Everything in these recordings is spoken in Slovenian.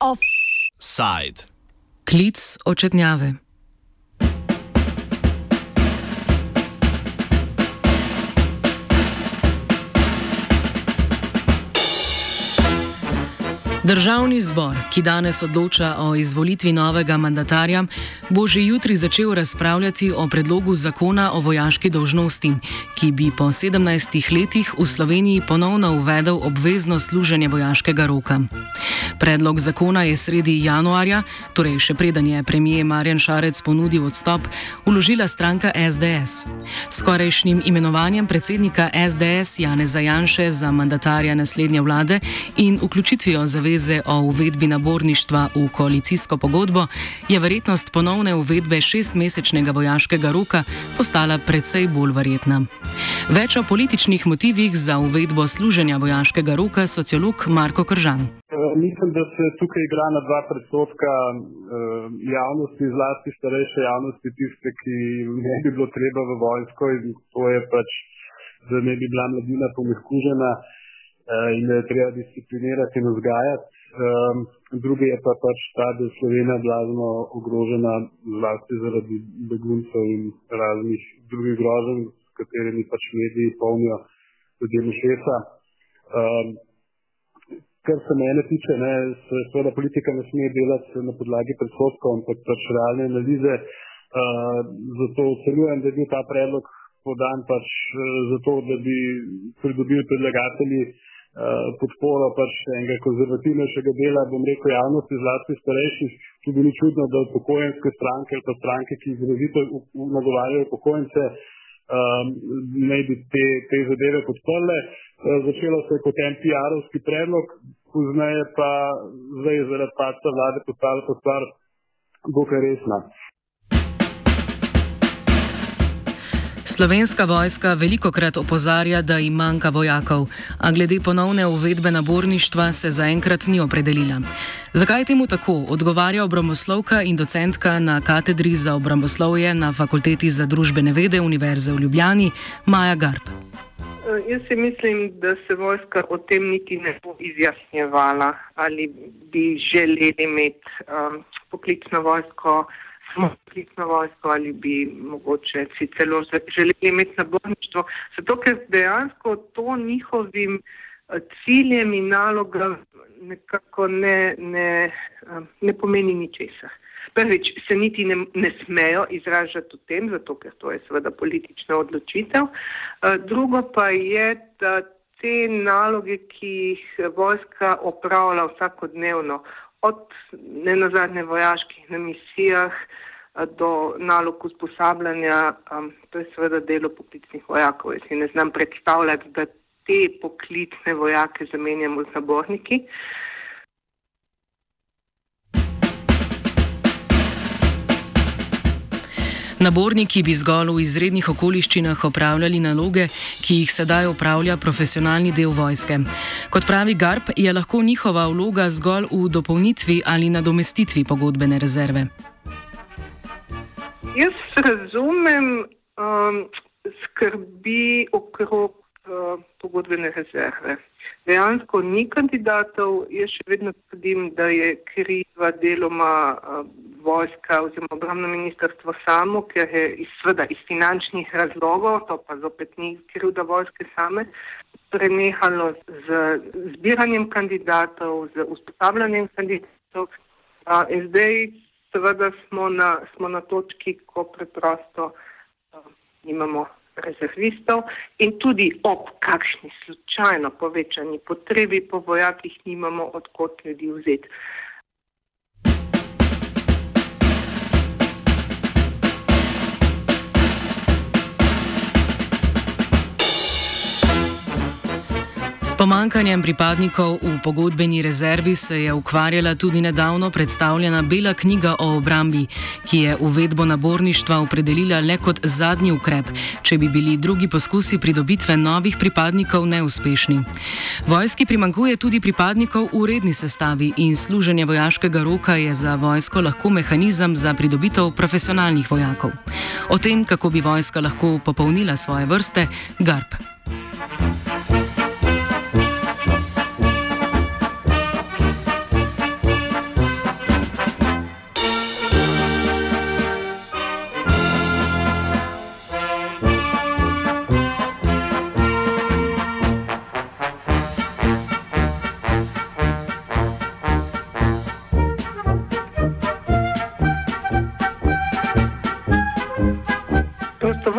Offside. Klic očetnjave. Državni zbor, ki danes odloča o izvolitvi novega mandatarja, bo že jutri začel razpravljati o predlogu zakona o vojaški dolžnosti, ki bi po 17 letih v Sloveniji ponovno uvedel obvezno služenje vojaškega roka. Predlog zakona je sredi januarja, torej še preden je premijer Marjan Šarec ponudil odstop, uložila stranka SDS. Skorajšnjim imenovanjem predsednika SDS Jane Zajanše za mandatarja naslednje vlade in vključitvijo zavez zaveze o uvedbi naborništva v koalicijsko pogodbo, je verjetnost ponovne uvedbe šestmesečnega vojaškega roka postala precej bolj verjetna. Več o političnih motivih za uvedbo služenja vojaškega roka sociolog Marko Kržan. Mislim, da se tukaj igra na dva predsotka javnosti, zlasti starejše javnosti, tiste, ki ne bi bilo treba v vojsko in to je pač, da ne bi bila mladina pomehkužena. Eh, in da je treba disciplinirati in vzgajati. Um, drugi je pa pač ta, da je Slovenija blazno ogrožena zlasti zaradi beguncev in raznih drugih groženj, s katerimi pač mediji polnijo ljudem šesa. Um, kar se mene tiče, ne, se seveda politika ne sme delati na podlagi predsotkov, ampak pač realne analize. Uh, zato ocenjujem, da je bil ta predlog podan pač zato, da bi pridobili predlagatelji uh, Eh, podporo pač enega konzervativnejšega dela, bom rekel, javnosti, zlasti starejših, tudi ni čudno, da upokojenske stranke ali pa stranke, ki izrazito nagovarjajo upokojence, um, ne bi te, te zadeve podprle. Uh, začelo se je kot en PR-ovski predlog, pozneje pa zdaj zaradi padca vlade postala to stvar dokaj resna. Slovenska vojska veliko krat opozarja, da jim manjka vojakov, a glede ponovne uvedbe naborništva se zaenkrat ni opredelila. Zakaj temu tako, odgovarja obramboslovka in docentka na katedri za obramboslovje na Fakulteti za družbene vede Univerze v Ljubljani Maja Garb. Eh, jaz si mislim, da se vojska o tem niti ne bo izjasnjevala, ali bi želeli imeti um, poklicno vojsko smo poklicno vojsko ali bi mogoče si celo želeli imeti naborništvo. Zato, ker dejansko to njihovim eh, ciljem in nalogam nekako ne, ne, eh, ne pomeni ničesar. Prvič, se niti ne, ne smejo izražati o tem, zato ker to je seveda politična odločitev. Eh, drugo pa je, da te naloge, ki jih vojska opravlja vsakodnevno, od ne nazadnje vojaških na misijah do nalog usposabljanja, um, to je seveda delo poklicnih vojakov. Jaz si ne znam predstavljati, da te poklicne vojake zamenjamo z naborniki. Naborniki bi zgolj v izrednih okoliščinah opravljali naloge, ki jih sedaj upravlja profesionalni del vojske. Kot pravi Garb, je lahko njihova vloga zgolj v dopolnitvi ali nadomestitvi pogodbene rezerve. Jaz razumem um, skrbi okrog pogodbene rezerve. Dejansko ni kandidatov, jaz še vedno trdim, da je kriva deloma uh, vojska oziroma obramno ministrstvo samo, ker je iz, sveda, iz finančnih razlogov, to pa zopet ni krivda vojske same, prenehalo z zbiranjem kandidatov, z usposabljanjem kandidatov. In zdaj seveda smo na, smo na točki, ko preprosto uh, imamo rezervistov in tudi ob kakšni slučajno povečani potrebi po vojakih nimamo odkot ljudi vzeti. Pomankanjem pripadnikov v pogodbeni rezervi se je ukvarjala tudi nedavno predstavljena Bela knjiga o obrambi, ki je uvedbo naborništva opredelila le kot zadnji ukrep, če bi bili drugi poskusi pridobitve novih pripadnikov neuspešni. Vojski primankuje tudi pripadnikov v redni sestavi in služenje vojaškega roka je za vojsko lahko mehanizem za pridobitev profesionalnih vojakov. O tem, kako bi vojska lahko popolnila svoje vrste, Garb.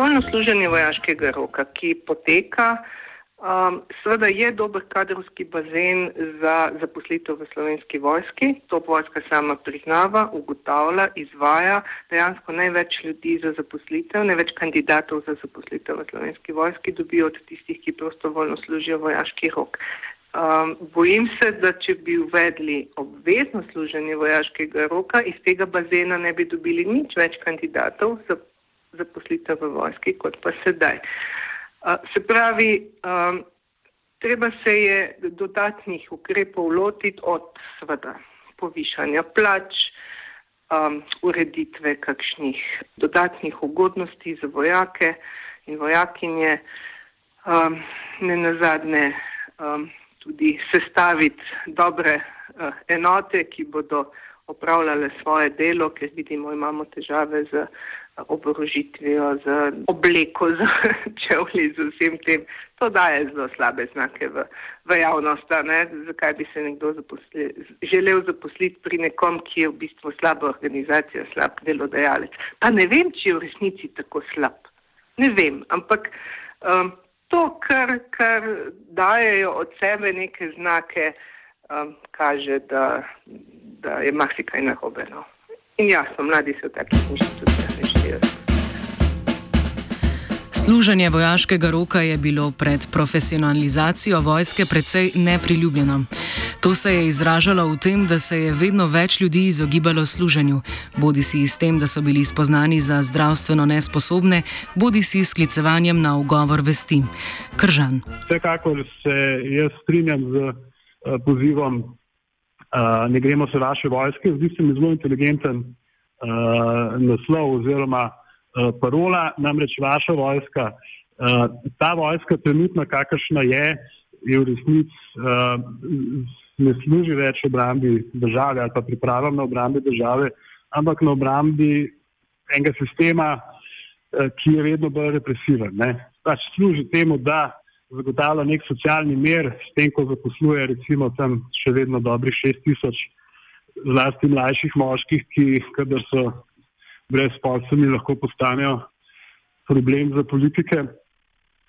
Prostovoljno služenje vojaškega roka, ki poteka, um, seveda je dober kadrovski bazen za zaposlitev v slovenski vojski. To vojska sama priznava, ugotavlja, izvaja. Dejansko največ ljudi za zaposlitev, največ kandidatov za zaposlitev v slovenski vojski dobijo od tistih, ki prostovoljno služijo vojaški rok. Um, bojim se, da če bi uvedli obvezno služenje vojaškega roka, iz tega bazena ne bi dobili nič več kandidatov za zaposlitev v vojski, kot pa sedaj. Se pravi, treba se je dodatnih ukrepov lotiti od sveda povišanja plač, um, ureditve kakšnih dodatnih ugodnosti za vojake in vojakinje, um, ne nazadnje um, tudi sestaviti dobre uh, enote, ki bodo opravljale svoje delo, ker vidimo, imamo težave z oborožitvijo, z obleko, z čevlji, z vsem tem. To daje zelo slabe znake v, v javnost. Zakaj bi se nekdo zaposli, želel zaposliti pri nekom, ki je v bistvu slaba organizacija, slab delodajalec. Pa ne vem, če je v resnici tako slab. Ne vem, ampak um, to, kar, kar dajejo od sebe neke znake, um, kaže, da, da je marsikaj narobe. No. In jasno, mladi so v takih inštitucijah neštejo. Služenje vojaškega roka je bilo pred profesionalizacijo vojske precej nepriljubljeno. To se je izražalo v tem, da se je vedno več ljudi izogibalo služenju, bodi si s tem, da so bili spoznani za zdravstveno nesposobne, bodi si s klicevanjem na ugovor vesti. Kržan. Vsekakor se jaz strinjam z uh, pozivom uh, ne gremo se vaše vojske, zdi se mi zelo inteligenten uh, naslov oziroma uh, parola, namreč vaša vojska. Uh, ta vojska trenutno, kakršna je, je v resnici uh, ne služi več obrambi države ali pa pripravam na obrambi države, ampak na obrambi enega sistema, uh, ki je vedno bolj represiven. Ne. Pač služi temu, da zagotavlja nek socialni mir, s tem, ko zaposluje recimo tam še vedno dobrih šest tisoč zlasti mlajših moških, ki, kadar so brez sposobni, lahko postanejo problem za politike.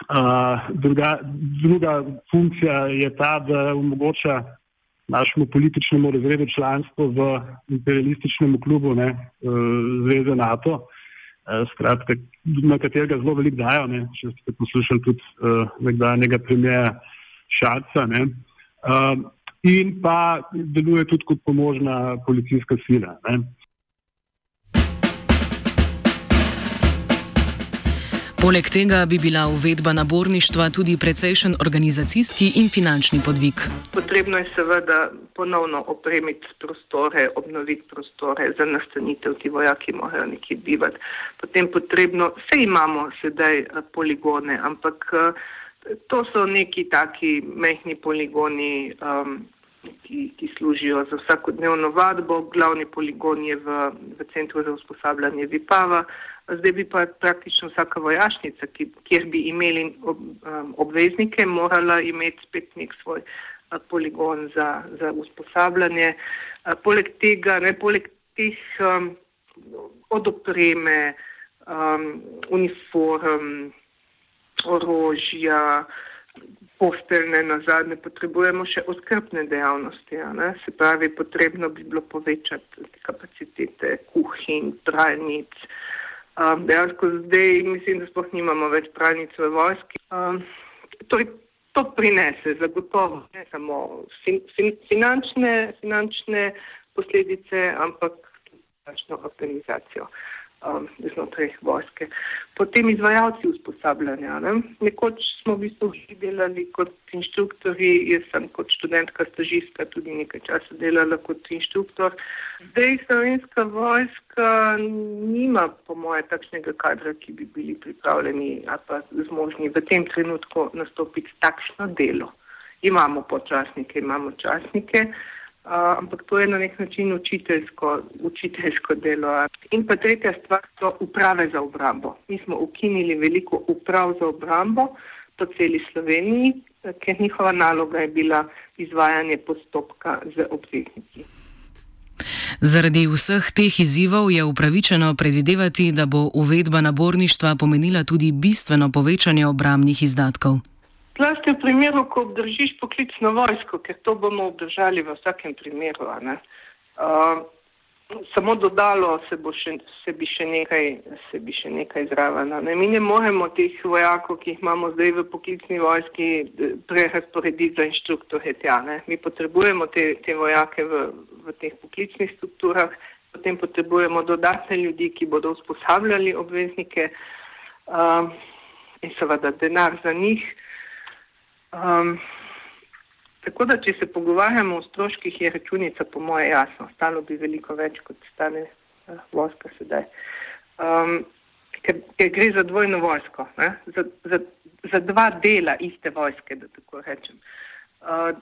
Uh, druga, druga funkcija je ta, da omogoča našemu političnemu razredu članstvo v imperialističnem klubu ne, uh, Zveze NATO. Eh, skratka, na katerega zelo veliko dajo. Ne? Če ste poslušali tudi uh, nekdanjega premijeja Šaca. Uh, in pa deluje tudi kot pomožna policijska sila. Ne? Poleg tega bi bila uvedba naborništva tudi precejšen organizacijski in finančni podvig. Potrebno je seveda ponovno opremiti prostore, obnoviti prostore za nastanitev, ti vojaki morajo nekje bivati. Potem potrebno, vse imamo sedaj eh, poligone, ampak eh, to so neki taki mehni poligoni. Um, ki, ki služijo za vsakodnevno vadbo. Glavni poligon je v, v centru za usposabljanje Vipava. Zdaj bi pa praktično vsaka vojašnica, ki, kjer bi imeli ob, um, obveznike, morala imeti spet nek svoj uh, poligon za, za usposabljanje. Uh, poleg tega, ne poleg teh um, od opreme, um, uniform, orožja, posteljne na zadnje, potrebujemo še oskrbne dejavnosti. Se pravi, potrebno bi bilo povečati kapacitete kuhinj, pralnic. Um, dejansko zdaj mislim, da sploh nimamo več pralnic v vojski. Um, torej, to prinese zagotovo ne samo fin, fin, finančne, finančne posledice, ampak tudi organizacijo um, znotraj vojske. Potem izvajalci usposabljanja. Ne? Nekoč smo v bistvu delali kot inštruktori, jaz sem kot študentka, stažistka tudi nekaj časa delala kot inštruktor. Zdaj slovenska vojska nima, po moje, takšnega kadra, ki bi bili pripravljeni ali pa zmožni v tem trenutku nastopiti takšno delo. Imamo počasnike, imamo časnike ampak to je na nek način učiteljsko, učiteljsko delo. In pa tretja stvar so uprave za obrambo. Mi smo ukinili veliko uprav za obrambo po celi Sloveniji, ker njihova naloga je bila izvajanje postopka z obvezniki. Zaradi vseh teh izzivov je upravičeno predvidevati, da bo uvedba naborništva pomenila tudi bistveno povečanje obramnih izdatkov. Zlasti v primeru, ko obdržiš poklicno vojsko, ker to bomo obdržali v vsakem primeru. Uh, samo dodalo se, še, se, bi še nekaj, se bi še nekaj zraven. Ne? Mi ne moremo teh vojakov, ki jih imamo zdaj v poklicni vojski, prerasporediti za inštruktorje tja. Ne? Mi potrebujemo te, te vojake v, v teh poklicnih strukturah, potem potrebujemo dodatne ljudi, ki bodo usposabljali obveznike uh, in seveda denar za njih. Um, tako da, če se pogovarjamo o stroških, je računica po moje jasno. Stalo bi veliko več, kot stane uh, vojska sedaj. Um, ker, ker gre za dvojno vojsko, za, za, za dva dela iste vojske, da tako rečem. Uh,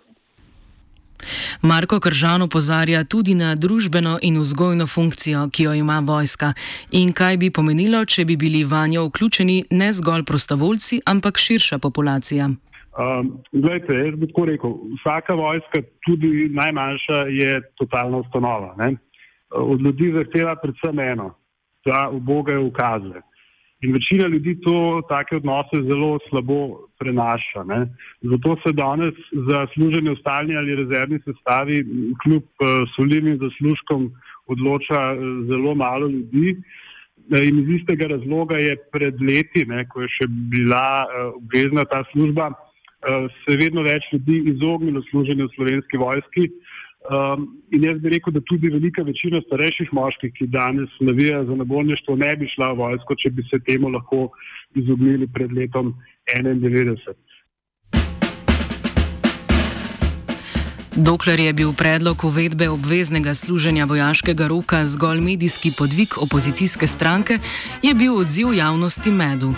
Marko Kržan opozarja tudi na družbeno in vzgojno funkcijo, ki jo ima vojska in kaj bi pomenilo, če bi bili vanjo vključeni ne zgolj prostovoljci, ampak širša populacija. Um, Glejte, jaz bi tako rekel, vsaka vojska, tudi najmanjša, je totalna ustanova. Ne? Od ljudi zahteva predvsem eno, da ubogajo ukaze. In večina ljudi to take odnose zelo slabo prenaša. Ne? Zato se danes za služenje v stalni ali rezervni sestavi, kljub uh, solidnim zaslužkom, odloča uh, zelo malo ljudi. In iz istega razloga je pred leti, ne, ko je še bila uh, obvezna ta služba, Eh, se je vedno več ljudi izognilo služenju v slovenski vojski. Um, in jaz bi rekel, da tudi velika večina starejših moških, ki danes navijajo za naborništvo, ne bi šla v vojsko, če bi se temu lahko izognili pred letom 1991. Dokler je bil predlog uvedbe obveznega služenja vojaškega roka zgolj medijski podvig opozicijske stranke, je bil odziv javnosti medu.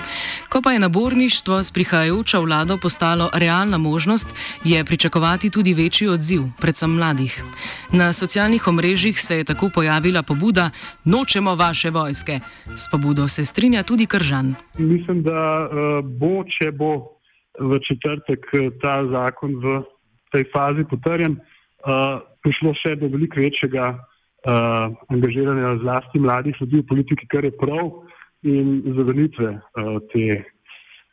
Ko pa je naborništvo s prihajajočo vlado postalo realna možnost, je pričakovati tudi večji odziv, predvsem mladih. Na socialnih omrežjih se je tako pojavila pobuda: Nočemo vaše vojske. S pobudo se strinja tudi Kržan. Mislim, da uh, bo, če bo v četrtek eh, ta zakon v tej fazi potrjen, uh, prišlo še do veliko večjega uh, angažiranja zlasti mladih ljudi v politiki, kar je prav in zavrnitve uh, te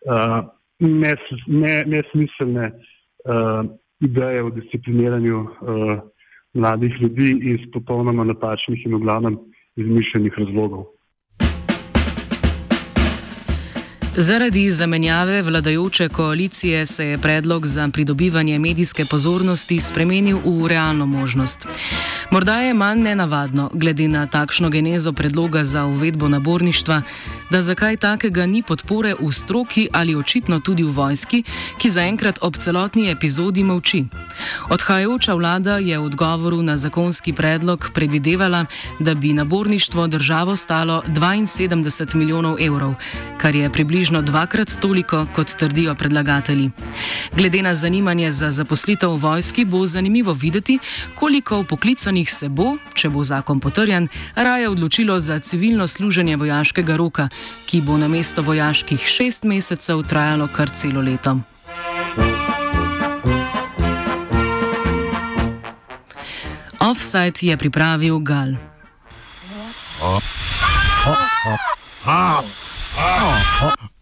uh, nesmiselne ne, ne uh, ideje o discipliniranju uh, mladih ljudi iz popolnoma napačnih in v glavnem izmišljenih razlogov. Zaradi zamenjave vladajoče koalicije se je predlog za pridobivanje medijske pozornosti spremenil v realno možnost. Morda je manj nenavadno, glede na takšno genezo predloga za uvedbo naborništva, da zakaj takega ni podpore v stroki ali očitno tudi v vojski, ki zaenkrat ob celotni epizodi molči. Odhajajoča vlada je v odgovoru na zakonski predlog predvidevala, da bi naborništvo državo stalo 72 milijonov evrov, kar je približno dvakrat toliko, kot trdijo predlagatelji. Glede na zanimanje za zaposlitev v vojski bo zanimivo videti, koliko poklicanih se bo, če bo zakon potrjen, raje odločilo za civilno služenje vojaškega roka, ki bo na mesto vojaških šest mesecev trajalo kar celo leto. Offside je pripravil Gal.